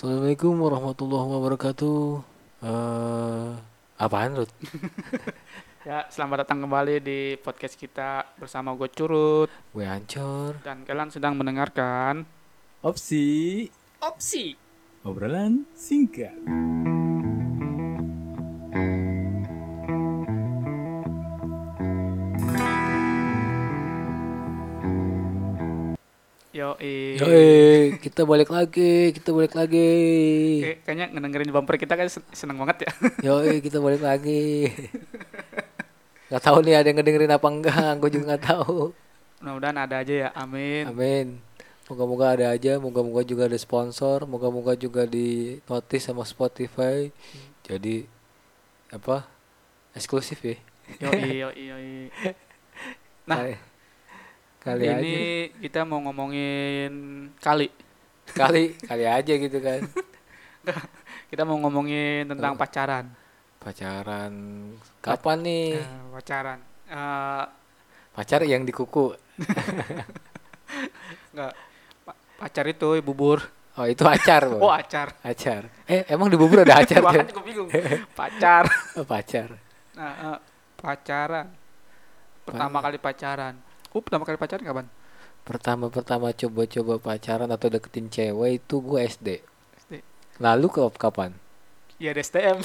Assalamualaikum warahmatullahi wabarakatuh. Eh, apaan Rut? Ya, selamat datang kembali di podcast kita bersama gue Curut Gue Ancor. dan kalian sedang mendengarkan Opsi Opsi. obrolan singkat. Yo, Yoi, kita balik lagi, kita balik lagi. Eh, kayaknya ngedengerin bumper kita kan sen- seneng banget ya. Yoi, kita balik lagi. Gak tahu nih ada yang ngedengerin apa enggak, gue juga gak tahu. Mudah-mudahan ada aja ya. Amin. Amin. Moga-moga ada aja, moga-moga juga ada sponsor, moga-moga juga di notice sama Spotify. Jadi apa? Eksklusif ya. Yo, yo, yo. Nah, kali, ini aja. kita mau ngomongin kali. Kali, kali aja gitu kan. Kita mau ngomongin tentang Oh. pacaran. Pacaran kapan nih? Eh, pacaran. Eh, Pacar yang di kuku. enggak. Pa- pacar itu bubur. Oh, itu acar, Oh, Bang. acar. Acar. Eh, emang di bubur ada acar? Gue bingung. Pacar. Oh, pacar. Nah, eh, pacaran. Pertama kali pacaran. Uh, pertama kali pacaran kapan? Pertama-pertama coba-coba pacaran atau deketin cewek itu gue SD. SD. Lalu ke kapan? Iya, di STM.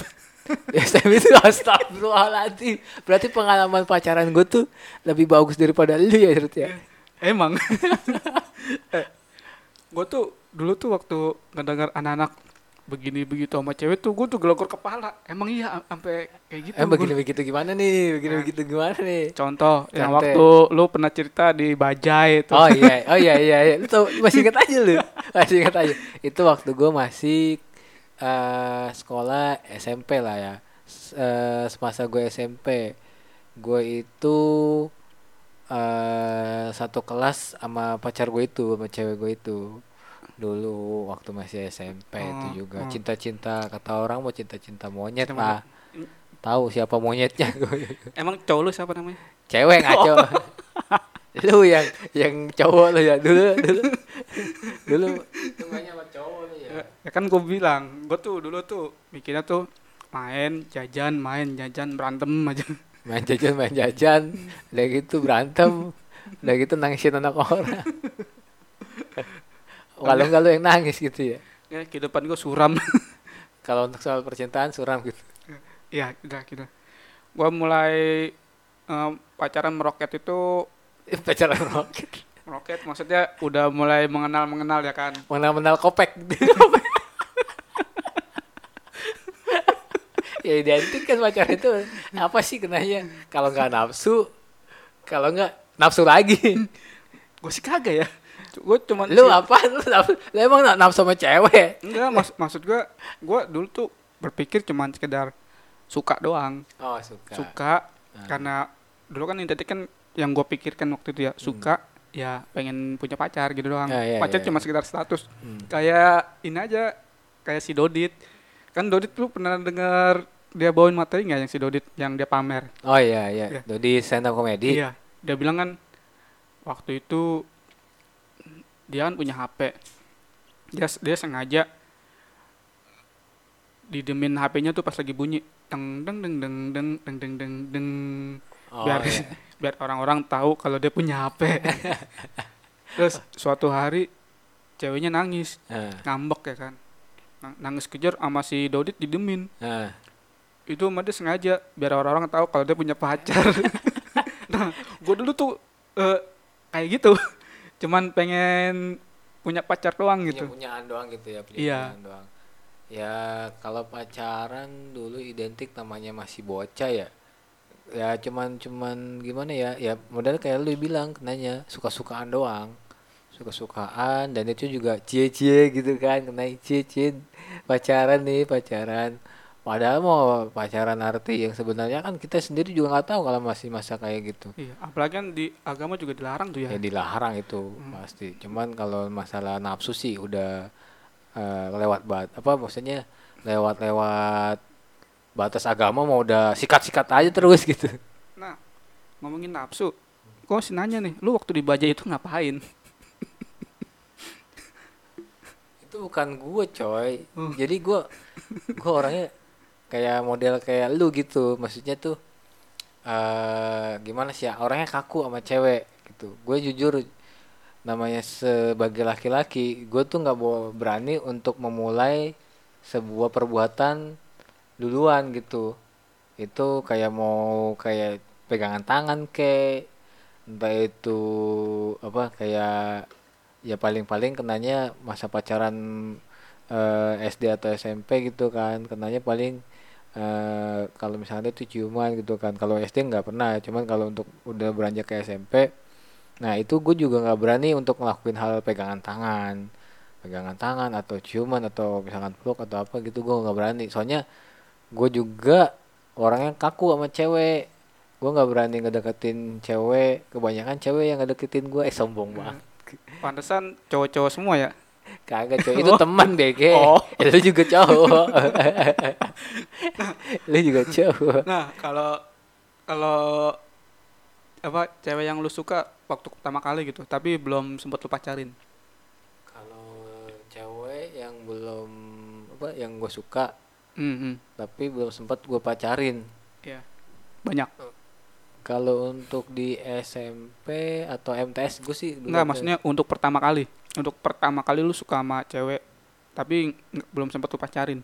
SM itu astagfirullahaladzim. Berarti pengalaman pacaran gue tuh lebih bagus daripada lu ya, Rut ya? Emang. eh, gue tuh dulu tuh waktu ngedengar anak-anak begini begitu sama cewek tuh gue tuh gelokor kepala. Emang iya am- sampai kayak gitu. Eh, Gua- begini-begitu gimana nih? Begini-begitu gimana nih? Contoh yang Santai. waktu lu pernah cerita di Bajai itu. Oh iya, oh iya iya, iya. Lu tau, masih ingat aja lu. Masih ingat aja. Itu waktu gue masih eh sekolah SMP lah ya. S- eh, semasa gue SMP, gue itu eh satu kelas sama pacar gue itu, sama cewek gue itu. Dulu waktu masih SMP itu Oh, juga oh. cinta-cinta kata orang mau cinta-cinta monyet lah. Tahu siapa monyetnya. Emang cowok lu siapa namanya? Cewek ngaco. lu yang yang cowok lu ya dulu dulu dulu sama cowok lu ya. Ya kan gue bilang, gue tuh dulu tuh mikirnya tuh main, jajan, main, jajan, berantem aja. Main jajan main jajan, udah gitu berantem, udah gitu nangisin anak orang. Kalau enggak lu yang nangis gitu ya. Ya, kehidupan gue suram. Kalau untuk soal percintaan suram gitu. Iya, udah gitu. Gua mulai em, pacaran meroket itu Pacaran roket. meroket maksudnya udah mulai mengenal mengenal ya kan. Mengenal-menal kopek. ya identik kan pacaran itu apa sih kenanya kalau nggak nafsu kalau nggak nafsu lagi Gue sih kagak ya. Gue cuman lu sih- apa lu, lu emang na- nafsu sama cewek Enggak, mas, maksud gua gua dulu tuh berpikir cuman sekedar suka doang. oh suka Suka Ah. karena dulu kan identik kan yang gua pikirkan waktu itu ya suka ya pengen punya pacar gitu doang. Hmm. Ya, ya, pacar ya, cuma ya. sekedar status. Hmm. Kayak ini aja kayak si Dodit. Kan Dodit lu pernah dengar dia bawain materi nggak yang si Dodit yang dia pamer? oh iya iya Iya. Dodi stand up comedy Iya, dia bilang kan waktu itu dia kan punya HP. Dia dia sengaja didemin HP-nya tuh pas lagi bunyi deng deng deng deng deng deng deng deng deng oh, biar iya. biar orang-orang tahu kalau dia punya HP. Terus suatu hari ceweknya nangis, Ah, ngambek ya kan. Nang- Nangis kejar sama si Dodit didemin. ah. Itu mah dia sengaja biar orang-orang tahu kalau dia punya pacar. nah, gue dulu tuh eh, kayak gitu. Cuman pengen punya pacar doang punya gitu. punyaan doang gitu ya punya Iya. punyaan doang. Ya kalau pacaran dulu identik namanya masih bocah ya. Ya cuman cuman gimana ya? Ya modal kayak lu bilang kenanya suka-sukaan doang. Suka-sukaan dan itu juga cie-cie gitu kan kena cie-cie pacaran nih pacaran padahal mau pacaran arti yang sebenarnya kan kita sendiri juga nggak tahu kalau masih masa kayak gitu Iya, apalagi kan di agama juga dilarang tuh ya. ya dilarang itu pasti cuman kalau masalah nafsu sih udah eh, lewat bat apa maksudnya lewat lewat batas agama mau udah sikat-sikat aja terus gitu Nah, ngomongin nafsu, gue masih nanya nih, lu waktu di Bajai itu ngapain? itu bukan gue coy Oh. jadi gue gue orangnya kayak model kayak lu gitu. Maksudnya tuh eh gimana sih ya orangnya kaku sama cewek gitu. Gue jujur namanya sebagai laki-laki gue tuh nggak berani untuk memulai sebuah perbuatan duluan gitu. Itu kayak mau kayak pegangan tangan ke entah itu apa kayak ya paling-paling kenanya masa pacaran eh, SD atau SMP gitu kan. Kenanya paling eh, kalau misalnya itu ciuman gitu kan. Kalau SD nggak pernah cuman kalau untuk udah beranjak ke SMP nah itu gue juga nggak berani untuk ngelakuin hal pegangan tangan. Pegangan tangan atau ciuman atau misalkan peluk atau apa gitu gue nggak berani. Soalnya gue juga orangnya kaku sama cewek. Gue nggak berani ngedeketin cewek. Kebanyakan cewek yang ngedeketin gue eh sombong banget. Pantesan cowok-cowok semua ya. Kagak coy, itu teman BG. Oh. Eh, lu juga cowok. lu juga cowok. Nah, kalau kalau apa cewek yang lu suka waktu pertama kali gitu, tapi belum sempet lu pacarin. Kalau cewek yang belum apa yang gue suka Hmm, hmm. tapi belum sempat gue pacarin. Iya. Banyak. Kalau untuk di SMP atau MTS gue sih Enggak, maksudnya untuk pertama kali. Untuk pertama kali lu suka sama cewek, tapi belum sempet lu pacarin.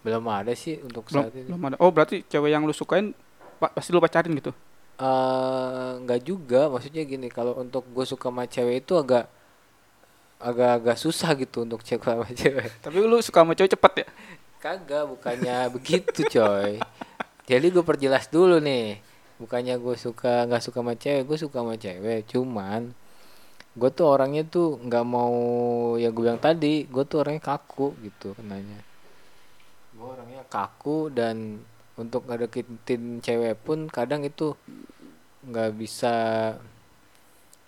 belum ada sih untuk Belum, saat ini. belum ada. Oh, berarti cewek yang lu sukain pa- pasti lu pacarin gitu. Eh, nggak juga maksudnya gini kalau untuk gue suka sama cewek itu agak agak-agak susah gitu untuk cewek sama cewek Tapi lu suka sama cewek cepet ya? kagak bukannya begitu coy jadi gue perjelas dulu nih bukannya gue suka nggak suka sama cewek gue suka sama cewek cuman gue tuh orangnya tuh nggak mau ya gue bilang tadi gue tuh orangnya kaku gitu kenanya. Gue orangnya kaku dan untuk ngedeketin cewek pun kadang itu nggak bisa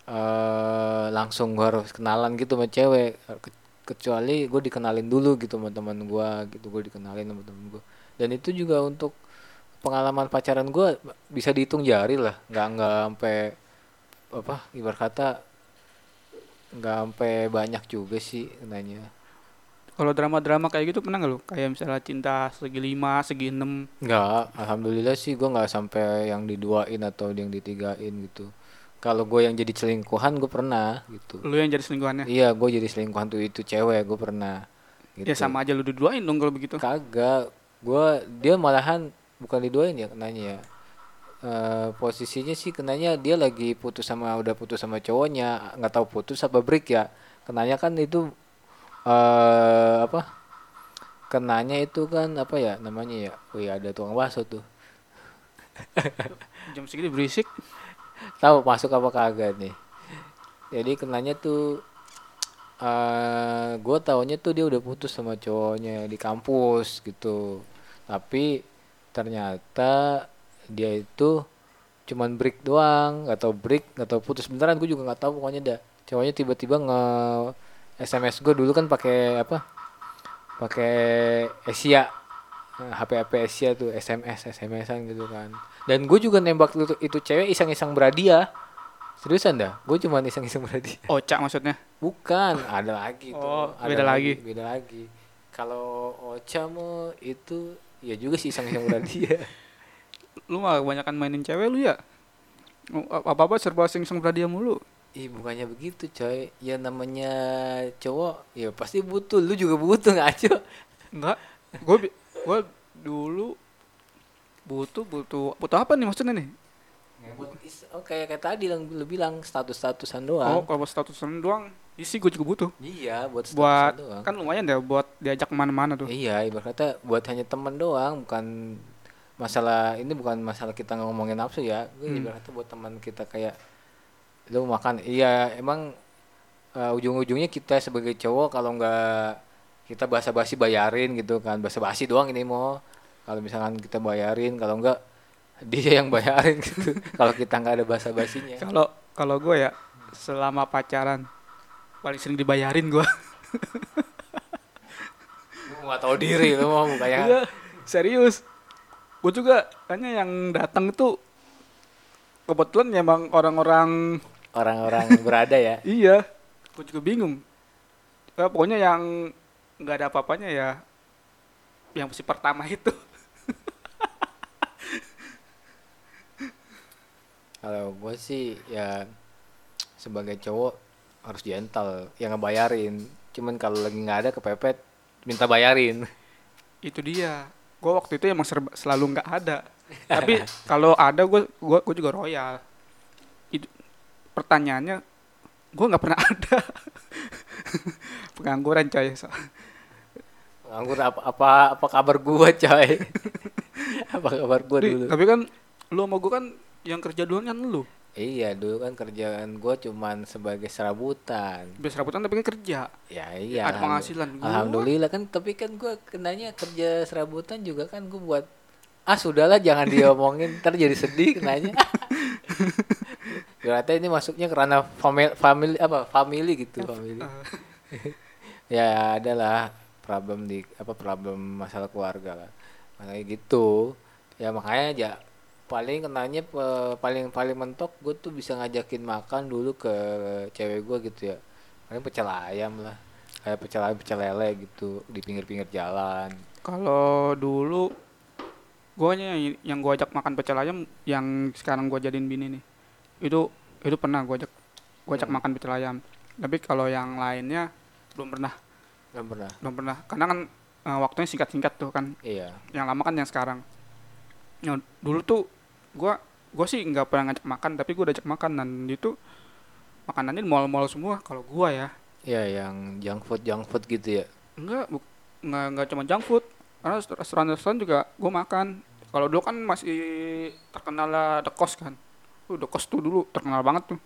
eh langsung gue harus kenalan gitu sama cewek. Ke- kecuali gue dikenalin dulu gitu sama teman gue gitu gue dikenalin sama temen gue dan itu juga untuk pengalaman pacaran gue bisa dihitung jari lah. Nggak nggak sampai apa ibarat kata nggak sampai banyak juga sih nanya Kalau drama-drama kayak gitu pernah nggak lu? Kayak misalnya cinta segi lima, segi enam. nggak alhamdulillah sih gue nggak sampai yang diduain atau yang ditigain gitu kalau gue yang jadi selingkuhan gue pernah gitu Lu yang jadi selingkuhannya. iya gue jadi selingkuhan tuh itu cewek gue pernah gitu. Ya sama aja lu diduain dong kalau begitu. kagak gue dia malahan bukan diduain ya kenanya ya Eh, posisinya sih kenanya dia lagi putus sama udah putus sama cowoknya nggak tahu putus apa break ya. Kenanya kan itu eh apa kenanya itu kan apa ya namanya ya? Wih ada tukang bakso tuh. Jam segini berisik. tahu masuk apa kagak nih. Jadi kenanya tuh eh gue taunya tuh dia udah putus sama cowoknya di kampus gitu. Tapi ternyata dia itu cuman break doang tahu break tahu putus. Beneran gue juga nggak tahu pokoknya dah. Cowoknya tiba-tiba nge SMS gue dulu kan pakai apa? Pakai Asia. HP HP Asia tuh SMS SMS-an gitu kan. Dan gue juga nembak itu, itu cewek iseng-iseng berhadiah seriusan dah? Gue cuma iseng-iseng berhadiah Ocak maksudnya. bukan ada lagi tuh. Oh, ada beda lagi. beda lagi. Kalau Ocha mau itu ya juga sih iseng-iseng berhadiah Lu mah kebanyakan mainin cewek lu ya. Apa-apa serba sing-sing berhadiah mulu. Ih bukannya begitu coy Ya namanya cowok Ya pasti butuh Lu juga butuh ngaco Enggak. Gue gue dulu butuh butuh butuh apa nih maksudnya nih? Oh kayak kayak tadi yang lu bilang Status-statusan Oh, doang kalau statusan doang, isi gue juga butuh. Iya buat statusan Buat doang kan lumayan deh buat diajak ke mana-mana tuh. Iya ibarat kata Buat hanya teman doang Bukan Masalah Ini bukan masalah kita ngomongin nafsu ya. Gue Hmm. ibarat kata buat teman kita kayak Lu makan. Iya emang eh, Ujung-ujungnya kita sebagai cowok Kalau nggak Kita basa-basi bayarin gitu kan. Basa-basi doang ini mau Kalau misalkan kita bayarin Kalau enggak dia yang bayarin gitu. Kalau kita nggak ada basa basinya Kalau kalau gue ya selama pacaran paling sering dibayarin gue. lu nggak tahu diri lu mau kayak Iya, serius. Gue juga hanya yang datang itu kebetulan emang orang-orang orang-orang berada ya iya. Gue juga bingung. Eh, pokoknya yang nggak ada apa-apanya ya yang si pertama itu Kalau gue sih ya sebagai cowok harus gentle, yang ngebayarin. Cuman kalau lagi nggak ada kepepet, minta bayarin. itu dia gue waktu itu emang serba- selalu nggak ada. Tapi kalau ada gue gue gue juga royal. Itu pertanyaannya gue nggak pernah ada. Pengangguran coy. So- Anggur apa apa apa kabar gua coy? apa kabar Di- dulu? tapi kan lu sama gue kan yang kerja duluan kan lu Iya dulu kan kerjaan gua cuman sebagai serabutan. biasa rabutan tapi kan kerja Ya iya. ada alhamdulillah. penghasilan Gua- Alhamdulillah kan tapi kan gua kenanya kerja serabutan juga kan gua buat ah sudahlah jangan diomongin ntar jadi sedih kenanya. Berarti ini masuknya karena family, family apa family gitu family. ya adalah problem di apa problem masalah keluarga lah makanya gitu ya makanya aja paling kenanya pe- paling paling mentok gue tuh bisa ngajakin makan dulu ke cewek gue gitu ya paling pecel ayam lah kayak pecel ayam pecel lele gitu di pinggir-pinggir jalan Kalau dulu guanya yang, yang gua ajak makan pecel ayam yang sekarang gua jadiin bini nih. Itu itu pernah gua ajak gua ajak Hmm. makan pecel ayam. Tapi kalau yang lainnya belum pernah, nggak pernah belum pernah. Karena kan eh, waktunya singkat-singkat tuh kan. iya Yang lama kan yang sekarang. Yang dulu tuh gua gua sih nggak pernah ngajak makan, tapi gua udah ajak makan dan itu makanannya di mall-mall semua kalau gua ya. iya yang junk food junk food gitu ya Enggak, enggak, enggak cuma junk food. Karena rest- restoran-restoran juga gue makan. Kalau dulu kan masih terkenal lah The Cost kan. Uh, The Cost tuh dulu terkenal banget tuh.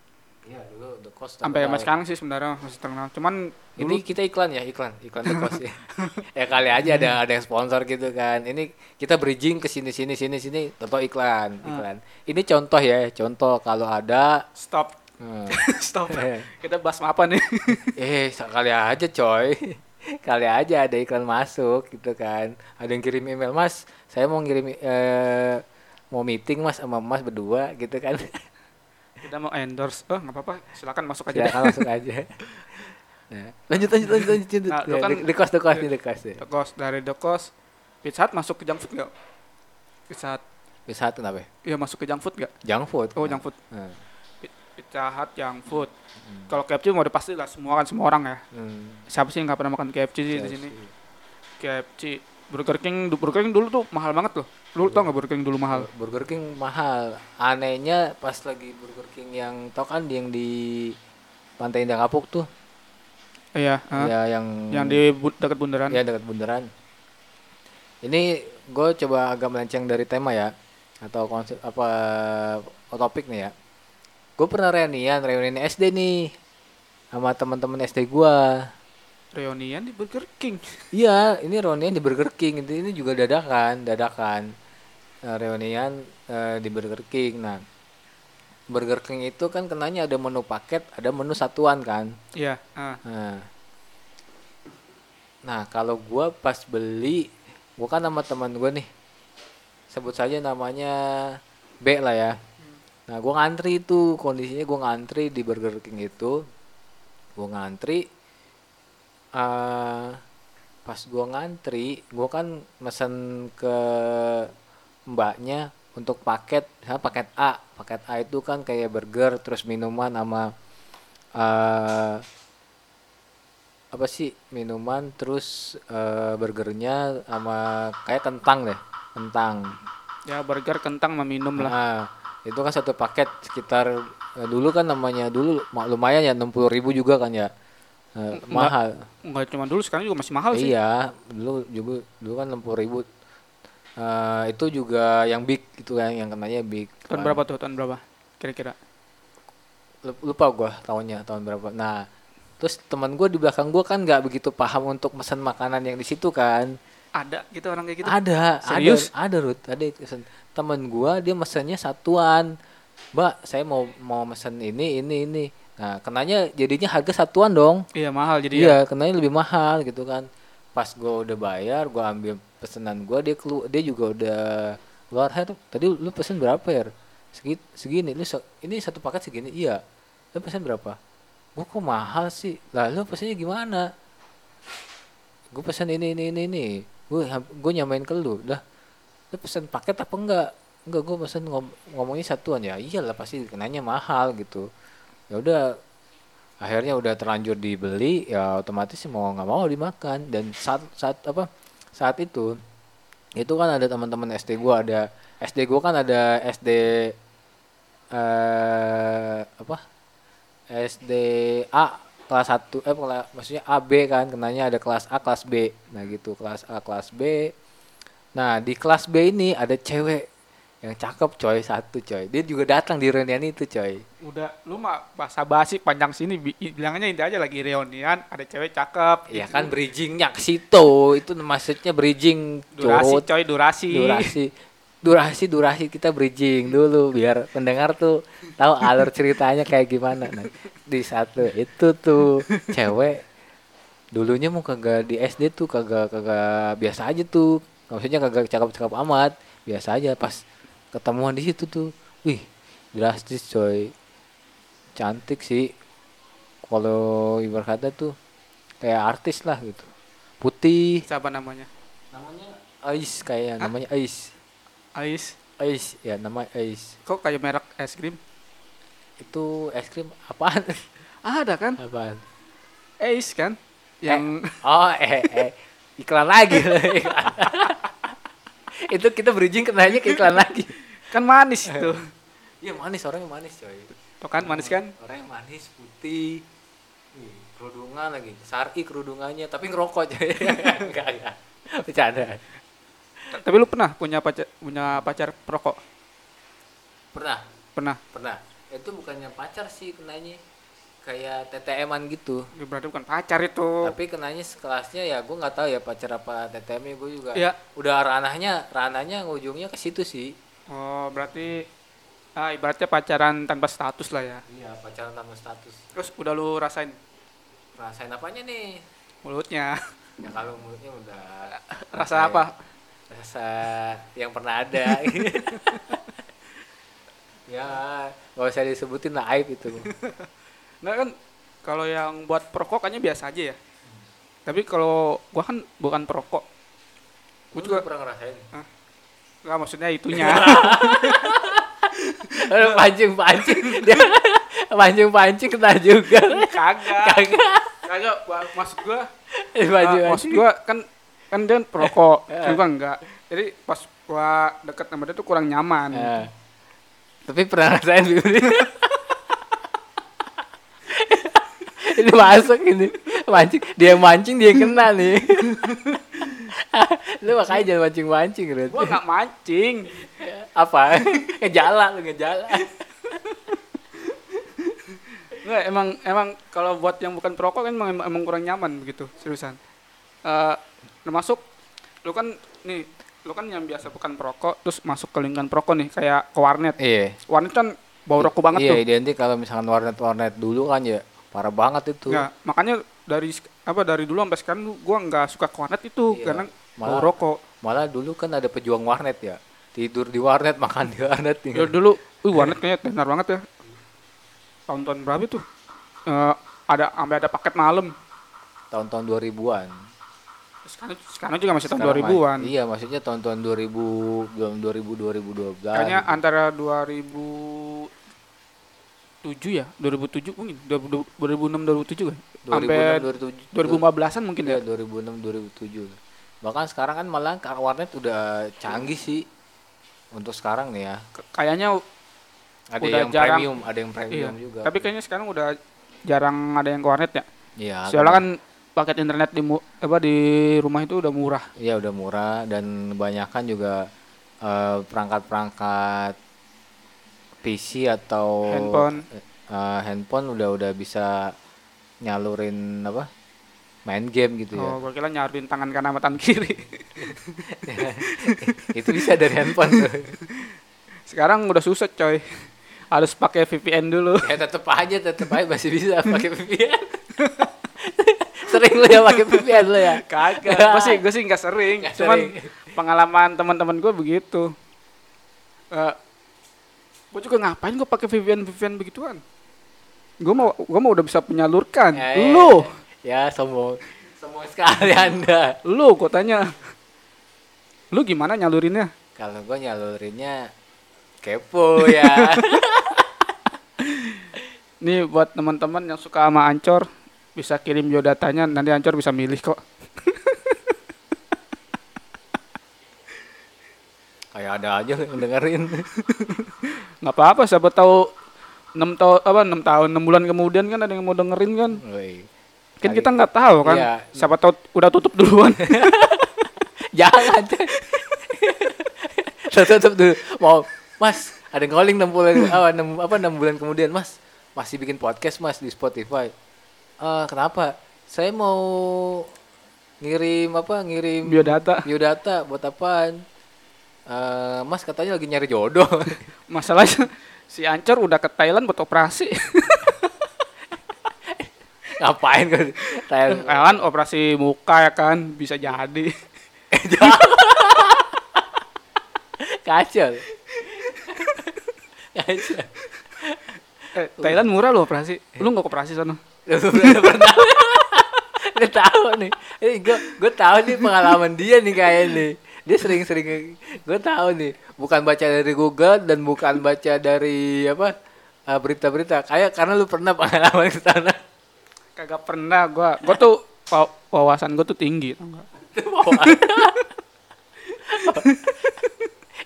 Iya dulu the cost Sampai sampai sekarang sih sebenarnya masih terkenal. Cuman dulu Ini kita iklan ya, iklan, iklan the cost ya. ya kali aja ada ada yang sponsor gitu kan. Ini kita bridging ke sini sini sini sini, contoh iklan, iklan. Ini contoh ya, contoh kalau ada stop, hmm, stop. Eh. Kita bahas apa nih? eh sekali aja coy. Kali aja ada iklan masuk gitu kan. Ada yang kirim email, "Mas, saya mau ngirim eh mau meeting Mas sama Mas berdua gitu kan." Kita mau endorse. Oh, nggak apa-apa. Silakan masuk aja. Silakan masuk aja. Nah, lanjut lanjut lanjut lanjut. lanjut. Nah, Ya, kan- the, the cost the cost the cost. The Cost dari The Cost. Pizza Hut masuk ke junk food nggak? Pizza Hut. Bisa satu kenapa? ya? Iya masuk ke junk food nggak? Junk food. Oh, junk food. Nah, Pi- Pizza Hut junk food. Kalau KFC mau udah pasti lah semua kan semua orang ya. hmm. Siapa sih yang nggak pernah makan KFC sih di sini? KFC. Burger King, Burger King dulu tuh mahal banget loh. Lu tau nggak Burger King dulu mahal? Burger King mahal. Anehnya pas lagi Burger King yang tau kan yang di Pantai Indah Kapuk tuh. Iya. Ya yang Yang di bu- dekat bundaran. ya dekat bundaran. Ini gue coba agak melenceng dari tema ya atau konsep apa topik nih ya. Gue pernah reunian, reunian SD nih sama teman-teman SD gua. Reunian di Burger King. Iya, ini reunian di Burger King. Ini, ini juga dadakan, dadakan. Eh, reunian eh, di Burger King. Nah, Burger King itu kan kenanya ada menu paket, ada menu satuan kan. Iya. ah. Nah, nah kalau gua pas beli, gua kan sama teman gua nih, sebut saja namanya B lah ya. Nah, gua ngantri itu kondisinya gua ngantri di Burger King itu, gua ngantri. Eh pas gua ngantri, gua kan mesen ke mbaknya untuk paket, ha, paket A. Paket A itu kan kayak burger, terus minuman sama eh apa sih minuman terus eh, burgernya sama kayak kentang deh kentang Ya burger kentang sama minum lah. nah itu kan satu paket sekitar dulu kan namanya dulu ma- lumayan ya 60.000 ribu juga kan ya Eh, Enggak. mahal Enggak cuma dulu sekarang juga masih mahal sih. iya dulu juga dulu kan 60.000 ribu Eh, itu juga yang big itu kan yang kenanya big Tahun kan. berapa tuh? Tahun berapa? Kira-kira. Lup- lupa gua tahunnya tahun berapa nah terus teman gua di belakang gua kan nggak begitu paham untuk pesan makanan yang di situ kan Ada gitu orang kayak gitu. ada Serius? ada ada Ruth ada pesen. temen gua dia mesennya satuan mbak saya mau mau mesen ini ini ini nah kenanya jadinya harga satuan dong. Iya mahal jadi ya. iya kenanya lebih mahal gitu kan. Pas gua udah bayar gua ambil pesanan gua dia kelu dia juga udah keluar "Her, tadi lu pesen berapa ya segini segini lu se- ini satu paket segini? Iya. Lu pesen berapa? Gua kok mahal sih? Lah lu pesennya gimana? Gue pesan ini ini ini ini. Gue gue nyamain ke lu. Dah lu pesan paket apa enggak? Enggak gue pesan ngom ngomongnya satuan. Ya iyalah pasti kenanya mahal gitu ya udah akhirnya udah terlanjur dibeli ya otomatis mau nggak mau dimakan. Dan saat saat apa saat itu itu kan ada teman-teman SD gua ada SD gua kan ada SD eh apa? SD A kelas 1 eh maksudnya AB kan kenanya ada kelas A kelas B. Nah gitu kelas A kelas B. Nah di kelas B ini ada cewek yang cakep coy satu coy. Dia juga datang di reunian itu coy. Udah lu mah bahasa basi panjang sini bi- bilangnya ini aja lagi reunian, ada cewek cakep. ya gitu. kan bridgingnya ke situ. Itu maksudnya bridging durasi curut coy, durasi. durasi. Durasi durasi kita bridging dulu biar pendengar tuh tahu alur ceritanya kayak gimana. Nah, di satu itu tuh cewek dulunya mau kagak di SD tuh kagak kagak biasa aja tuh. Maksudnya kagak cakep-cakep amat. Biasa aja pas ketemuan di situ tuh. Wih drastis coy. Cantik sih. Kalau ibarat kata tuh kayak artis lah gitu. Putih. Siapa namanya? namanya? Ais kayak namanya Ais. Ais. Ais ya nama Ais. Kok kayak merek es krim? itu es krim apaan? Ada kan? apaan? Ais kan? Yang oh eh eh. Iklan lagi. Itu kita bridging kenanya ke iklan lagi kan manis itu. iya manis orangnya manis coy Tuh kan manis kan? orangnya manis putih kerudungan lagi sari kerudungannya tapi ngerokok coy enggak enggak bercanda Tapi lu pernah punya pacar punya pacar perokok? pernah Pernah. pernah itu bukannya pacar sih kenanya kayak TTM-an gitu Ya, berarti bukan pacar itu. tapi kenanya sekelasnya ya gue nggak tahu ya pacar apa TTM gue juga Iya. udah ranahnya ranahnya ujungnya ke situ sih Oh, berarti ah, ibaratnya pacaran tanpa status lah ya. iya pacaran tanpa status Terus udah lu rasain rasain apanya nih mulutnya? ya kalau mulutnya udah Rasa apa? rasa yang pernah ada ya gak usah disebutin lah aib itu Nggak kan kalau yang buat perokok kayaknya biasa aja ya. Tapi kalau gua kan bukan perokok. Gua juga pernah ngerasain nggak maksudnya itunya. Aduh, pancing pancing dia pancing pancing kena juga Kagak. kagak Kagak, maksud gua baju ah, maksud gua kan kan dia perokok, Eh. juga enggak. Jadi pas gua deket sama dia tuh kurang nyaman. Ya. Tapi pernah ngerasain Bibri. ini masuk ini mancing dia yang mancing dia yang kena nih lu makanya jangan mancing mancing Red. Gua nggak mancing. apa ngejala lu ngejala Nggak, emang emang kalau buat yang bukan perokok kan emang, emang kurang nyaman begitu, seriusan. Eh termasuk lu kan nih, lu kan yang biasa bukan perokok terus masuk ke lingkungan perokok nih kayak ke warnet. iya Warnet kan bau rokok banget iya tuh. identik kalau misalkan warnet warnet dulu kan ya parah banget itu Ya, makanya dari apa dari dulu sampai sekarang gua nggak suka ke warnet itu Iya, karena malah- rokok. malah dulu kan ada pejuang warnet ya tidur di warnet makan di warnet Ya dulu, wih warnet kayaknya tenar banget ya. Tahun-tahun berapa itu? Eh, ada sampai ada paket malam. tahun-tahun 2000-an Sekarang, sekarang juga masih tahun Sekarang 2000-an. mah- Iya, maksudnya tahun-tahun 2000 belum 2000 2012. Kayaknya gitu. antara 2007 ya, 2007 mungkin 2006 2007 kan. Sampai 2006 2007. 2015-an mungkin Iya, ya. 2006 2007. Bahkan sekarang kan malah warnet udah canggih sih. Untuk sekarang nih ya. Kayaknya Ada Udah yang jarang. premium, ada yang iya. premium juga. Tapi kayaknya sekarang udah jarang ada yang ke warnet ya. Iya. Soalnya kan paket internet di apa di rumah itu udah murah. Iya udah murah dan kebanyakan juga eh, perangkat-perangkat PC atau Handphone. eh, handphone udah udah bisa nyalurin apa main game gitu ya Oh, gua kira nyaruin tangan kanan sama tangan kiri. itu bisa dari handphone tuh. Sekarang udah susah coy. Harus pakai VPN dulu. ya tetep aja tetep aja masih bisa pakai VPN sering lu ya pakai VPN lu ya Kagak. gue sih gue sih nggak sering. Nggak Cuman sering. pengalaman teman-teman gue begitu. Eh gue juga ngapain gue pakai VPN VPN begituan? Gue mau gue mau udah bisa menyalurkan. Ya, ya, Lu ya sombong Semua sekali anda. Lu gua tanya. Lu gimana nyalurinnya? Kalau gue nyalurinnya kepo ya. Nih buat teman-teman yang suka sama Ancor bisa kirim biodatanya nanti Ancor bisa milih kok. Kayak ada aja yang dengerin. nggak apa-apa siapa tahu enam tahun apa enam tahun enam bulan kemudian kan ada yang mau dengerin kan. Kan kita nggak tahu kan Iya. siapa tahu udah tutup duluan Jangan. Tutup dulu. Mau, Mas, ada yang calling 6 bulan apa 6 apa 6 bulan kemudian, Mas. Masih bikin podcast, Mas, di Spotify. Eh, kenapa? Saya mau ngirim apa? Ngirim biodata biodata buat apaan? Eh, mas katanya lagi nyari jodoh. masalahnya si Ancor udah ke Thailand buat operasi Ngapain kan? Thailand. kan operasi muka ya kan? Bisa jadi. Kacau. Kacau. eh, Thailand murah loh operasi. Lu nggak operasi sana? Pernah Gue tahu nih. Eh, gue gue tahu nih pengalaman dia nih kayak nih. Dia sering-sering gue tahu nih. Bukan baca dari Google dan bukan baca dari apa eh, berita-berita. Kayak karena lu pernah pengalaman ke sana kagak pernah gua. Gua tuh wa- wawasan gua tuh tinggi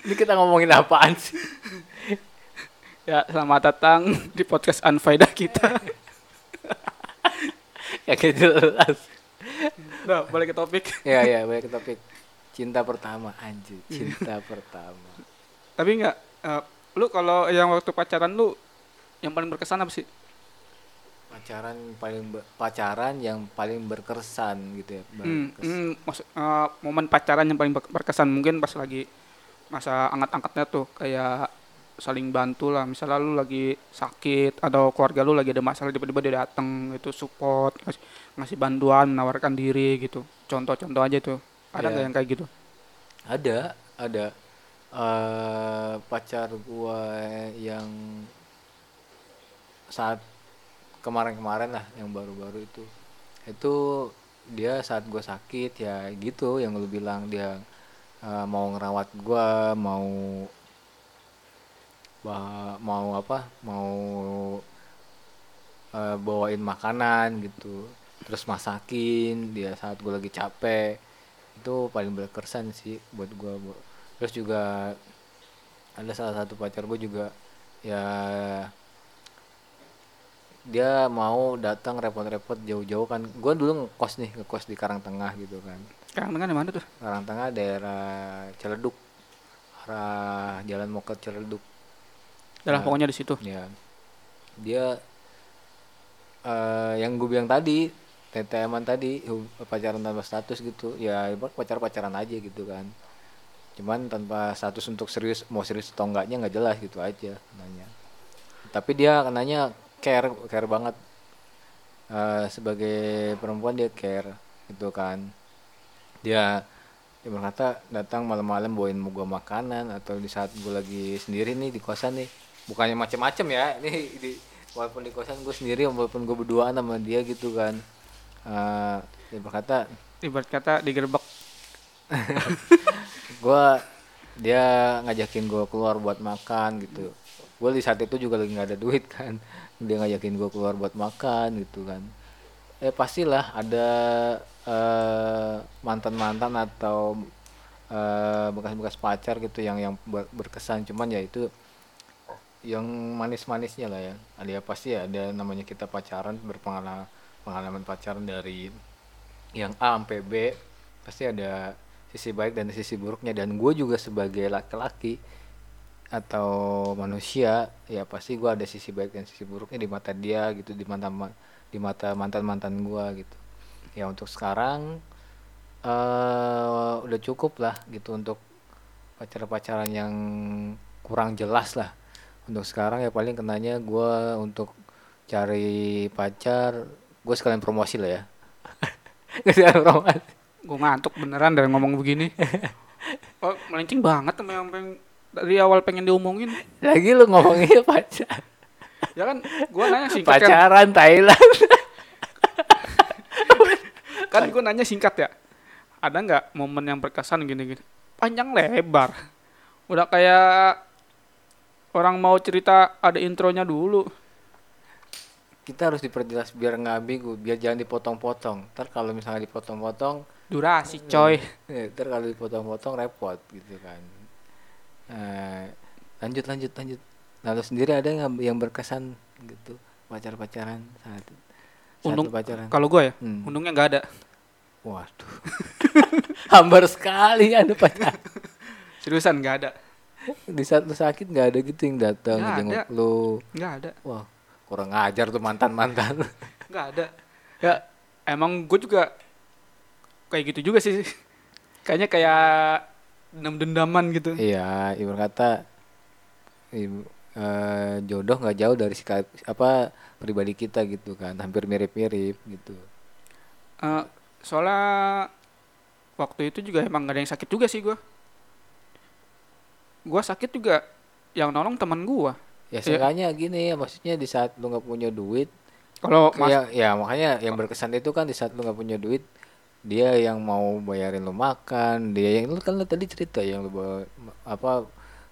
ini kita ngomongin apaan sih? Ya selamat datang di podcast Anfaida kita. Kayak jelas. Udah balik ke topik. Ya ya balik ke topik. Cinta pertama anjir. Cinta pertama. Tapi nggak eh, lu kalau yang waktu pacaran lu yang paling berkesan apa sih pacaran paling pacaran yang paling berkesan gitu ya Hmm, berkes- hmm, maksud, eh, momen pacaran yang paling ber- berkesan mungkin pas lagi masa angkat-angkatnya tuh kayak saling bantu lah. Misalnya lu lagi sakit atau keluarga lu lagi ada masalah tiba-tiba dia datang itu support ngasih, ngasih bantuan menawarkan diri gitu. Contoh-contoh aja tuh. Ada Iya. nggak yang kayak gitu? Ada ada. Eh pacar gua yang saat kemarin-kemarin lah yang baru-baru itu. Itu dia saat gua sakit ya gitu yang lu bilang dia eh, mau ngerawat gua mau ba- mau apa mau eh, bawain makanan gitu. Terus masakin dia saat gue lagi capek itu paling berkesan sih buat gue terus juga ada salah satu pacar gue juga ya dia mau datang repot-repot jauh-jauh kan. Gue dulu ngekos nih ngekos di Karangtengah gitu kan. Sekarang dengan mana tuh? Karangtengah daerah Ciledug arah jalan mau ke Ciledug dalam Nah. pokoknya di situ. ya dia eh yang gue bilang tadi TTM-an tadi pacaran tanpa status gitu. Ya ibarat pacar-pacaran aja gitu kan. Cuman tanpa status untuk serius mau serius atau enggaknya nggak jelas gitu aja nanya. Tapi dia kenanya care care banget. Eh sebagai perempuan dia care gitu kan. Dia dia berkata datang malam-malam bawain gua makanan atau di saat gue lagi sendiri nih di kosan nih. Bukannya macem-macem ya ini di walaupun di kosan gue sendiri walaupun gue berduaan sama dia gitu kan. Eh dia berkata ibarat kata digerebek. Gue dia ngajakin gue keluar buat makan gitu. Gue di saat itu juga lagi nggak ada duit kan dia ngajakin gue keluar buat makan gitu kan. Eh pastilah ada mantan mantan atau eh, bekas-bekas pacar gitu yang yang ber- berkesan. Cuman ya itu yang manis-manisnya lah ya. Ada ya pasti ya ada namanya kita pacaran berpengalaman pengalaman pacaran dari yang A sampai B. Pasti ada sisi baik dan sisi buruknya. Dan gue juga sebagai laki-laki atau manusia ya pasti gue ada sisi baik dan sisi buruknya di mata dia gitu di mata ma- di mata mantan mantan gue gitu. Ya untuk sekarang eh udah cukup lah gitu untuk pacaran-pacaran yang kurang jelas lah. Untuk sekarang ya paling kenanya gue untuk cari pacar gue sekalian promosi lah ya. Sekalian promosi. Gue ngantuk beneran dari ngomong begini. Oh melenceng banget sama yang pengen dari awal pengen diomongin. Lagi lu ngomongin pacar ya kan gue nanya singkat kan. Pacaran Thailand. Kan gue nanya singkat ya. Ada nggak momen yang berkesan gini-gini panjang lebar. Udah kayak orang mau cerita ada intronya dulu. Kita harus diperjelas biar nggak ambigu biar jangan dipotong-potong. Ntar kalau misalnya dipotong-potong durasi coy. ntar kalau dipotong-potong repot gitu kan Eh, lanjut lanjut lanjut. Lalu sendiri ada nggak yang berkesan gitu? Pacar pacaran saat satu Untung- pacaran. kalau gue ya? Hmm. untungnya nggak ada. Waduh. Hambar sekali anda pacar. Seriusan nggak ada. Di saat lu sakit nggak ada gitu yang datang jenguk ada. lu? Nggak ada. Wah kurang ajar tuh mantan mantan nggak ada. Ya emang gue juga kayak gitu juga sih. Kayaknya kayak dendam dendaman gitu. Iya ibu kata ibu, eh, jodoh nggak jauh dari sikap apa pribadi kita gitu kan. Hampir mirip mirip gitu. Eh, soalnya waktu itu juga emang gak ada yang sakit juga sih gue gue sakit juga yang nolong teman gue ya Iya. seenggaknya gini ya maksudnya di saat lu nggak punya duit kalau ya ya makanya yang berkesan itu kan di saat lu nggak punya duit dia yang mau bayarin lu makan dia yang lu kan lu tadi cerita yang lu bawa, apa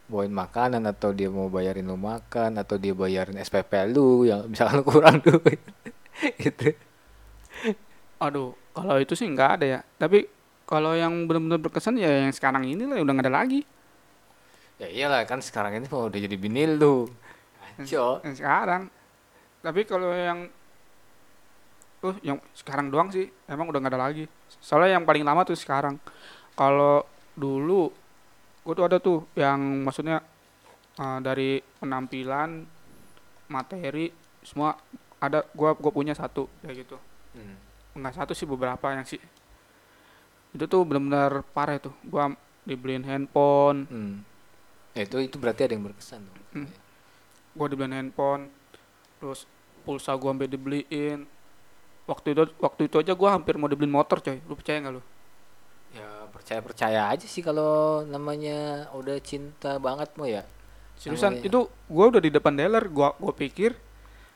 bawain makanan atau dia mau bayarin lu makan atau dia bayarin SPP lu yang misalkan lu kurang duit gitu. Aduh kalau itu sih nggak ada ya. Tapi kalau yang benar-benar berkesan ya yang sekarang ini lah udah nggak ada lagi. Ya iyalah kan sekarang ini mau udah jadi bini lu yang sekarang. Tapi kalau yang tuh yang sekarang doang sih. Emang udah nggak ada lagi. Soalnya yang paling lama tuh sekarang. Kalau dulu gue tuh ada tuh yang maksudnya uh, dari penampilan materi semua ada. Gua gue punya satu kayak gitu. Hmm. nggak satu sih beberapa yang sih. Itu tuh benar-benar parah tuh. Gua dibeliin handphone. Hmm. Ya, itu itu berarti ada yang berkesan tuh. Hmm. gua dibeliin handphone terus pulsa gua sampai dibeliin waktu itu waktu itu aja gua hampir mau dibeliin motor coy. Lu percaya nggak lu? Ya percaya percaya aja sih kalau namanya udah cinta banget mau ya. seriusan Namanya- itu gua udah di depan dealer. Gua gua pikir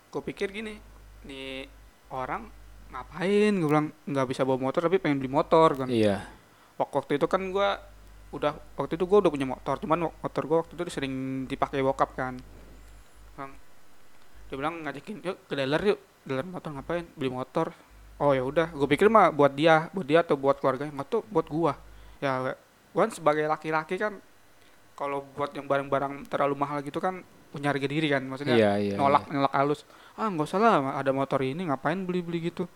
gua pikir gini nih orang ngapain? Gue bilang nggak bisa bawa motor tapi pengen beli motor kan. Iya. Wak- waktu itu kan gua udah waktu itu gua udah punya motor cuman motor gua waktu itu sering dipakai bokap kan. Bang, dia bilang ngajakin yuk ke dealer yuk dealer motor ngapain? Beli motor. Oh ya udah. Gue pikir mah buat dia buat dia atau buat keluarga nggak tuh buat gua. Ya gua kan sebagai laki-laki kan kalau buat yang barang-barang terlalu mahal gitu kan punya harga diri kan. Maksudnya Iya, iya. nolak nolak halus. Ah nggak usah lah ada motor ini ngapain beli beli gitu.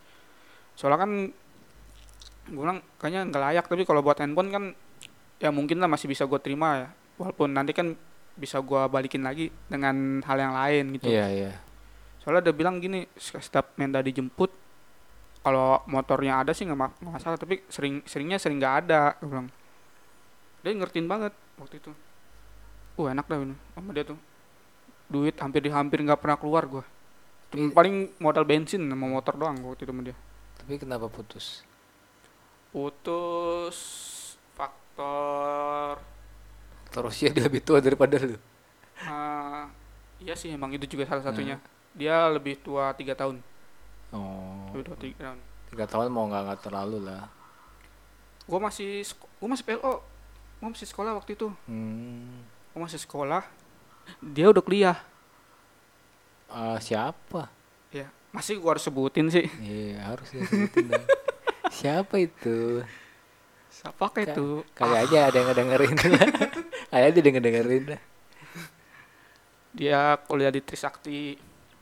Soalnya kan gue bilang kayaknya nggak layak. Tapi kalau buat handphone kan ya mungkin lah masih bisa gue terima ya. Walaupun nanti kan bisa gue balikin lagi dengan hal yang lain gitu. Iya, iya. Soalnya dia bilang gini setiap Menda dijemput kalau motornya ada sih nggak ma- nggak masalah tapi sering seringnya sering nggak ada gue bilang. Dia ngertiin banget waktu itu. Uh enak dah ini sama dia tuh. Duit hampir di hampir nggak pernah keluar gue Cuma paling modal bensin sama motor doang gua waktu itu sama dia. Tapi kenapa putus? putus faktor Terus ya dia lebih tua daripada lu. eh, iya sih emang itu juga salah satunya dia lebih tua tiga tahun Oh. lebih tua tiga tahun Tiga tahun mau nggak nggak terlalu lah. gue masih gue masih PLO gue masih sekolah waktu itu Hmm. gue masih sekolah dia udah kuliah Ah, siapa? ya masih gue harus sebutin sih Iya harus disebutin dong. Siapa itu? siapa kayak itu Kali aja ada yang ngedengerin. Kali aja ada yang ngedengerin. dia kuliah di Trisakti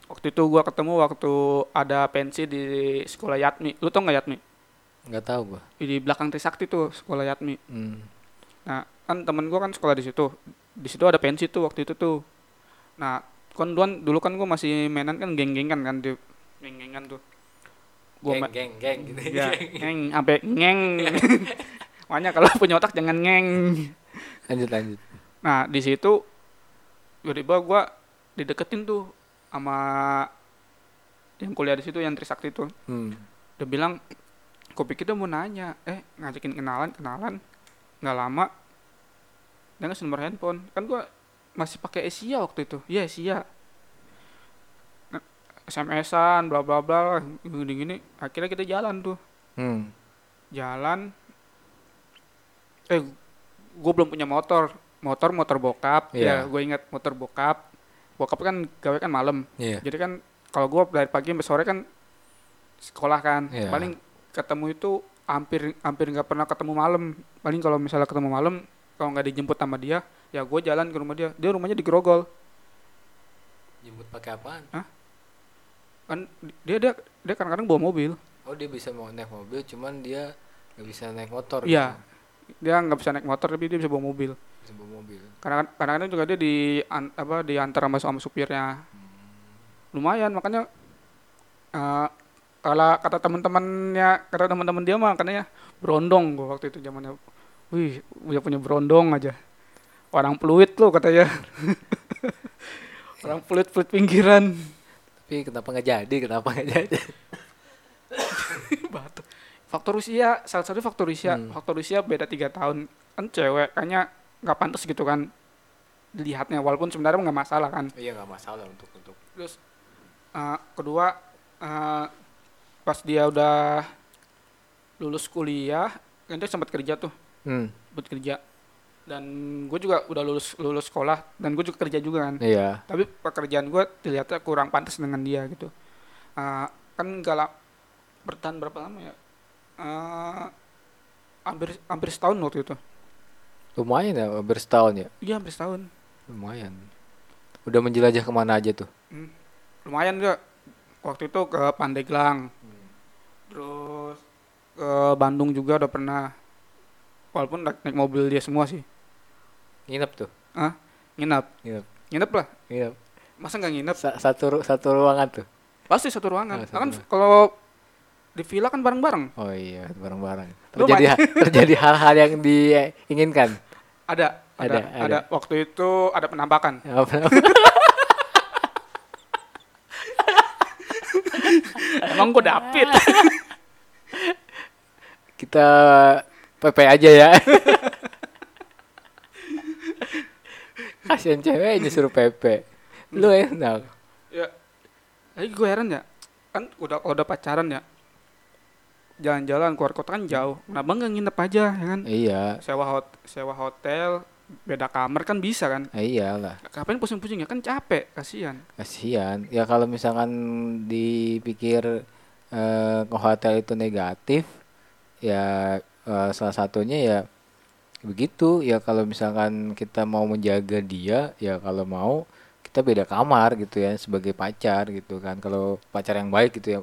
waktu itu gua ketemu waktu ada pensi di sekolah Yatmi. Lu tau nggak Yatmi? Nggak tahu gua. di belakang Trisakti tuh sekolah Yatmi. Hmm. nah kan temen gua kan sekolah di situ. Di situ ada pensi tuh waktu itu tuh. Nah kan duluan dulu kan gua masih mainan kan geng-gengan kan di geng-gengan tuh. Gua Geng, geng, geng gitu. ya ngeng sampai ngeng. Makanya kalau punya otak jangan ngeng. Lanjut lanjut. Nah di situ tiba-tiba gue dideketin tuh sama yang kuliah di situ yang Trisakti tuh. Hmm. Dia bilang, pikir dia mau nanya, eh ngajakin kenalan kenalan, nggak lama dia ngasih nomor handphone. Kan gue masih pakai Asia waktu itu, iya Asia. Nah, SMS-an, bla bla bla, gini gini. Akhirnya kita jalan tuh Hmm. jalan eh gue belum punya motor motor motor bokap Iya. ya gue ingat motor bokap bokap kan gawe kan malam Iya. jadi kan kalau gue dari pagi sampai sore kan sekolah kan Iya. paling ketemu itu hampir hampir nggak pernah ketemu malam paling kalau misalnya ketemu malam kalau nggak dijemput sama dia ya gue jalan ke rumah dia dia rumahnya di Grogol Jemput pakai apaan? kan dia dia dia kadang-kadang bawa mobil Oh dia bisa mau naik mobil, cuman dia nggak bisa naik motor. Iya. dia nggak bisa naik motor tapi dia bisa bawa mobil bawa mobil. kadang kadang juga dia di an- apa diantar sama sama supirnya lumayan makanya eh, kalau kata teman-temannya kata teman-teman dia mah katanya berondong gua waktu itu zamannya wih udah punya berondong aja orang peluit lo katanya orang peluit peluit pinggiran Tapi kenapa nggak jadi? Kenapa nggak jadi? batu faktor usia salah satu faktor usia Hmm. faktor usia beda tiga tahun kan cewek kayaknya nggak pantas gitu kan dilihatnya walaupun sebenarnya nggak masalah kan. Iya nggak masalah untuk untuk. terus eh, kedua eh, pas dia udah lulus kuliah kan dia sempat kerja tuh. Hmm. buat kerja. Dan gue juga udah lulus lulus sekolah dan gue juga kerja juga kan. Iya. tapi pekerjaan gue dilihatnya kurang pantas dengan dia gitu. Eh, kan gak la- bertahan berapa lama ya? Eh, hampir hampir setahun waktu itu Lumayan ya, hampir setahun ya. iya hampir setahun Lumayan. Udah menjelajah ke mana aja tuh? lumayan gak waktu itu ke Pandeglang terus ke Bandung juga udah pernah walaupun naik, naik mobil dia semua sih Nginep tuh. ah nginep Nginep. nginep lah Nginep. masa nggak nginep Sa- satu ru- satu ruangan tuh. pasti satu ruangan Oh, satu kan kalau di villa kan bareng-bareng Oh iya, bareng-bareng. Terjadi terjadi hal-hal yang diinginkan. ada ada Ada, ada, ada. waktu itu ada penampakan Apa- emang gue dapet Kita PP aja ya. Kasian ceweknya suruh PP. Lu enak. ya lagi gue heran ya kan udah udah pacaran ya jalan-jalan keluar kota kan jauh kenapa nggak nginep aja ya kan Iya, sewa hot sewa hotel beda kamar kan bisa kan iyalah. ngapain pusing-pusing ya kan capek kasihan Kasihan. Ya kalau misalkan dipikir eh, ke hotel itu negatif, ya eh, salah satunya ya begitu. Ya kalau misalkan kita mau menjaga dia, ya kalau mau kita beda kamar gitu ya sebagai pacar gitu kan. Kalau pacar yang baik gitu ya.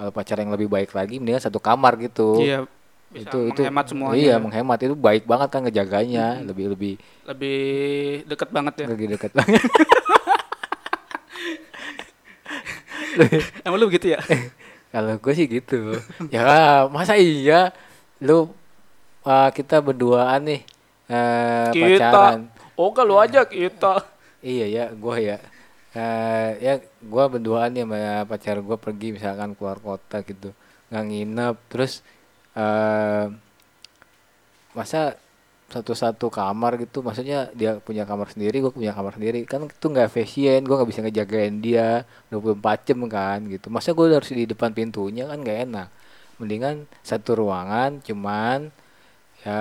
Kalau pacar yang lebih baik lagi mendingan satu kamar gitu. iya bisa itu itu menghemat semuanya Iya, ya. menghemat itu baik banget kan ngejaganya, lebih lebih lebih deket banget ya lebih dekat banget. emang lu begitu ya Kalau gue sih gitu. ya masa iya lu uh, kita berduaan nih uh, Kita. pacaran. oh kalau aja kita Iya ya, gue ya. Uh, ya gue berduaan nih sama pacar gue pergi misalkan keluar kota gitu, nggak nginep, terus uh, masa satu-satu kamar gitu, maksudnya dia punya kamar sendiri, gue punya kamar sendiri, kan itu nggak efisien, gue nggak bisa ngejagain dia 24 jam kan gitu, masa gue harus di depan pintunya kan nggak enak, mendingan satu ruangan, cuman ya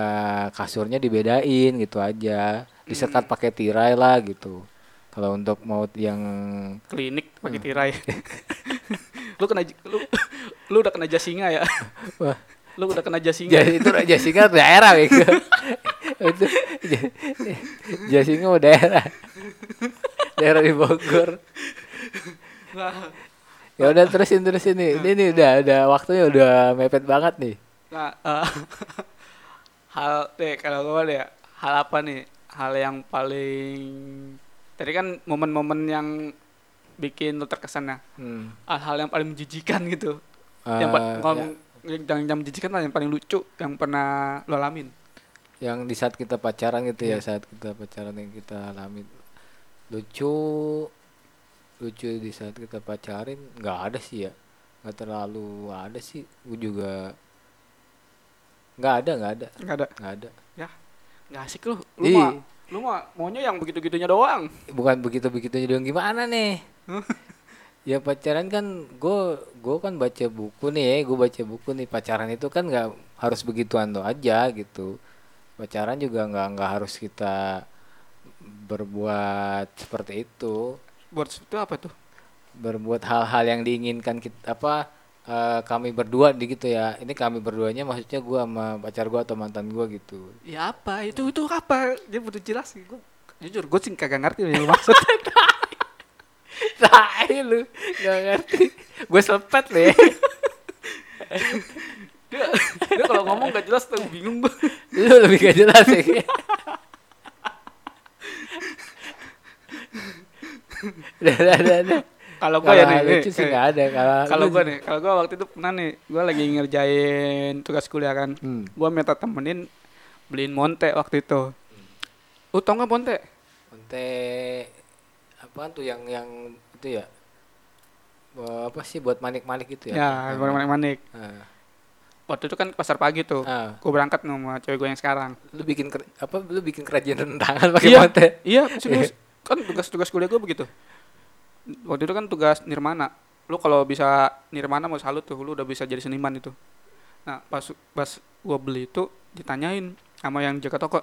kasurnya dibedain gitu aja, disekat pakai tirai lah gitu. Kalau untuk mau yang klinik pakai Hmm. tirai lu kena lu lu udah kena jasinga ya wah lu udah kena jasinga jadi itu Raja Singa daerah gitu. itu Jasinga daerah. daerah di Bogor. Ya udah terusin terusin nih. Ini nih udah udah waktunya udah mepet banget nih. nah eh, hal deh kalau gue deh hal apa nih hal yang paling tadi kan momen-momen yang bikin lu terkesan ya? Hmm. hal-hal yang paling menjijikan gitu. Yang pa- Eh, ngomong yang, yang, menjijikan lah yang paling lucu yang pernah lo alamin? Yang di saat kita pacaran gitu ya Iya. saat kita pacaran yang kita alami lucu lucu di saat kita pacarin nggak ada sih ya. Nggak terlalu ada sih. Gue juga nggak ada nggak ada. Nggak ada? Nggak ada. Nggak asik lu. Lu lu mah maunya yang begitu gitunya doang. Bukan begitu begitunya dong gimana nih? Ya pacaran kan gue gue kan baca buku nih ya gue baca buku nih. Pacaran itu kan nggak harus begituan tuh aja gitu. Pacaran juga nggak nggak harus kita berbuat seperti itu. Buat itu apa tuh? berbuat hal-hal yang diinginkan kita apa eh, kami berdua di gitu ya ini kami berduanya maksudnya gue sama pacar gue atau mantan gue gitu Ya apa? Itu itu apa? Dia butuh jelas sih. Gua, jujur gue sih kagak ngerti yang lu maksud. tai lu nggak ngerti gue selepet ya dia, dia kalau ngomong gak jelas tuh bingung gue. lu lebih gak jelas ya udah, udah, udah. Kalau gue ya nih, lucu sih nggak ada kalau gue nih, kalau gue waktu itu pernah nih, gue lagi ngerjain tugas kuliah kan, Hmm. gue minta temenin beliin monte waktu itu. Lu tau gak monte? Monte apaan tuh yang yang itu ya? Buat apa sih buat manik-manik itu ya? Ya, gue manik-manik. Ah. Waktu itu kan pasar pagi tuh. Ah. Gue berangkat sama cewek gue yang sekarang. Lu bikin apa lu bikin kerajinan rentangan pakai Iya. monte? Iya, serius. kan tugas-tugas kuliah gue begitu. Waktu itu kan tugas nirmana. Lu kalau bisa nirmana mau salut tuh, lu udah bisa jadi seniman itu. Nah, pas pas gue beli itu ditanyain sama yang jaga toko.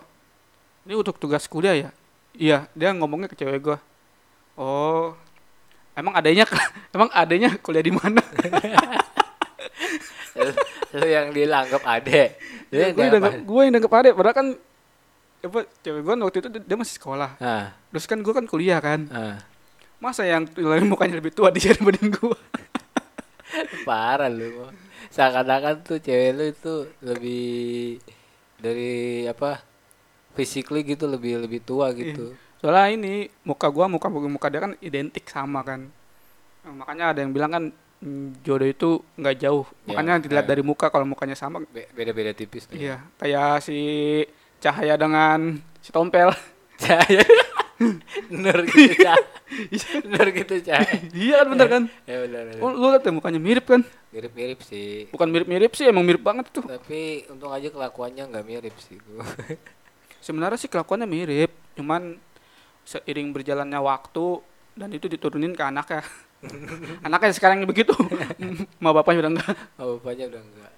Ini untuk tugas kuliah ya? Iya, dia ngomongnya ke cewek gue. Oh, emang adanya emang adanya kuliah di mana? lu, yang dianggap ade. Lu yang gue yang dianggap gue yang nangkep adek, padahal kan apa cewek gue waktu itu dia masih sekolah. Ah, Terus kan gue kan kuliah kan. ah. Masa yang mukanya lebih tua dia dibanding gue? Parah lu. Seakan-akan tuh cewek lu itu lebih dari apa? Physically gitu lebih lebih tua gitu. Soalnya ini muka gua muka muka dia kan identik sama kan. Nah, makanya ada yang bilang kan mm, jodoh itu nggak jauh. Ya, Makanya dilihat eh. dari muka kalau mukanya sama. Be- Beda-beda tipis tuh. Iya, kayak si Cahaya dengan si Tompel. Cahaya. Nur gitu Cahaya. Nur gitu Cahaya. iya kan bener kan? Ya benar. benar. Oh, lu lihat ya mukanya mirip kan? Mirip-mirip sih. Bukan mirip-mirip sih, emang mirip banget tuh. Tapi untung aja kelakuannya nggak mirip sih gua. Sebenarnya sih kelakuannya mirip, cuman seiring berjalannya waktu dan itu diturunin ke anaknya. anaknya sekarang begitu. Ma bapaknya udah enggak. Oh, bapaknya udah enggak.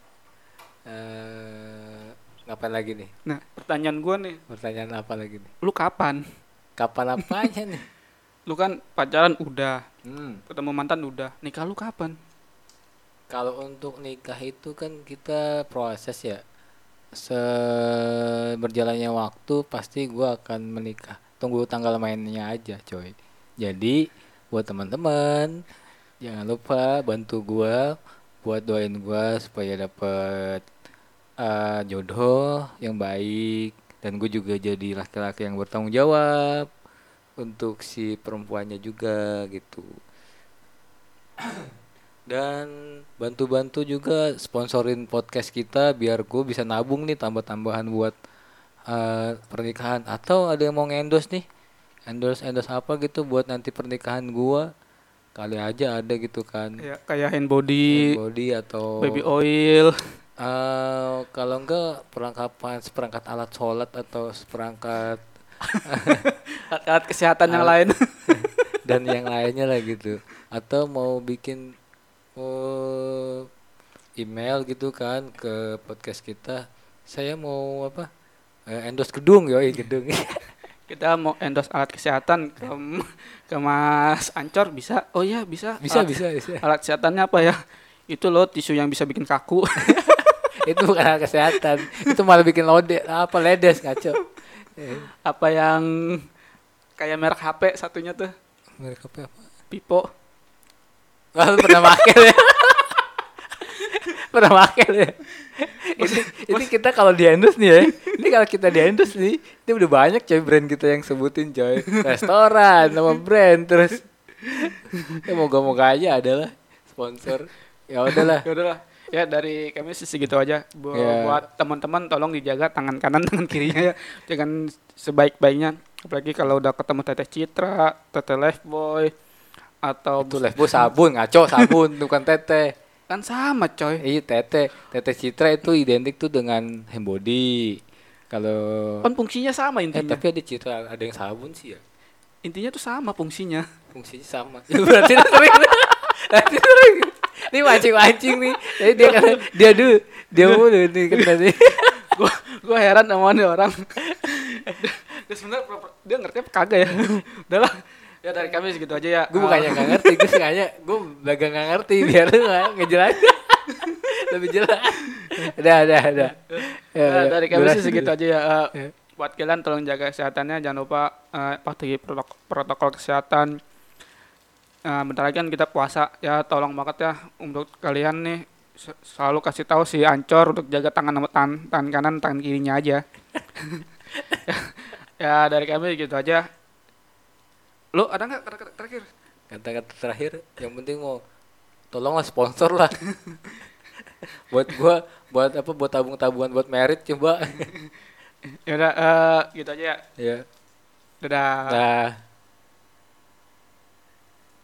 Eh, ngapain lagi nih? Nah, pertanyaan gua nih, Pertanyaan apa lagi nih? lu kapan? Kapan apanya nih? Lu kan pacaran udah, Hmm. ketemu mantan udah, nikah lu kapan? Kalau untuk nikah itu kan kita proses ya. Seberjalannya waktu pasti gua akan menikah. Tunggu tanggal mainnya aja, coy. Jadi buat teman-teman jangan lupa bantu gua buat doain gua supaya dapet eh, jodoh yang baik dan gue juga jadi laki-laki yang bertanggung jawab untuk si perempuannya juga gitu. Dan bantu-bantu juga sponsorin podcast kita biar gue bisa nabung nih tambah-tambahan buat eh, pernikahan. Atau ada yang mau endorse nih? Endorse endorse apa gitu buat nanti pernikahan gua? Kali aja ada gitu kan. Ya, kayak hand body, body atau baby oil. eh, kalau enggak perlengkapan seperangkat alat sholat atau seperangkat alat kesehatan yang lain. dan yang lainnya lah gitu atau mau bikin oh, email gitu kan ke podcast kita saya mau apa eh, endorse gedung yoi gedung Kita mau endorse alat kesehatan ke, ke Mas Ancor bisa? Oh iya bisa. bisa Alat- bisa bisa Alat kesehatannya apa ya? Itu loh tisu yang bisa bikin kaku. itu bukan hal kesehatan itu malah bikin lode apa ledes ngaco Eh, apa yang kayak merek HP satunya tuh? Mereka apa apa? Pipo. Wah, pernah pakai ya pernah pakai ya ini, ini kita kalau di endorse nih ya ini kalau kita di endorse nih ini udah banyak coy brand kita yang sebutin coy. Restoran nama brand terus. Ya moga-moga aja adalah sponsor. Ya udahlah. Ya udahlah. Ya dari kami sih segitu aja. Bu- Ya. Buat teman-teman tolong dijaga tangan kanan tangan kirinya ya. Jangan sebaik-baiknya. Apalagi kalau udah ketemu Teteh Citra, Teteh Lifeboy atau itu lefbo sabun ngaco sabun bukan tete kan sama coy. iya tete tete citra itu identik tuh dengan hembody kalau Kan fungsinya sama eh intinya. tapi ada citra ada yang sabun sih ya Intinya tuh sama fungsinya. fungsinya sama ya, sering ini mancing-mancing nih. Jadi dia kan dia dulu, dia mulu nih kan tadi. gua gua heran sama nih orang dia sebenarnya dia ngerti apa kagak ya udahlah ya dari kami segitu aja ya Gue bukannya nggak ngerti, gue sengaja gue dagang nggak ngerti biar lu nggak ngejelasin. Lebih jelas. Udah, udah, udah. Ya, Eh, dari kami sih segitu aja ya Eh, Ya. buat kalian tolong jaga kesehatannya jangan lupa eh, patuhi protokol, protokol kesehatan Eh, bentar lagi kan kita puasa ya tolong banget ya untuk kalian nih se- selalu kasih tahu si Ancor untuk jaga tangan sama tangan, tangan kanan tangan kirinya aja ya dari kami gitu aja lu ada nggak kata-kata terakhir Kata-kata terakhir, yang penting mau tolonglah sponsor lah. buat gua, buat apa? Buat tabung-tabungan buat merit coba. ya udah eh, gitu aja ya ya. dadah Nah.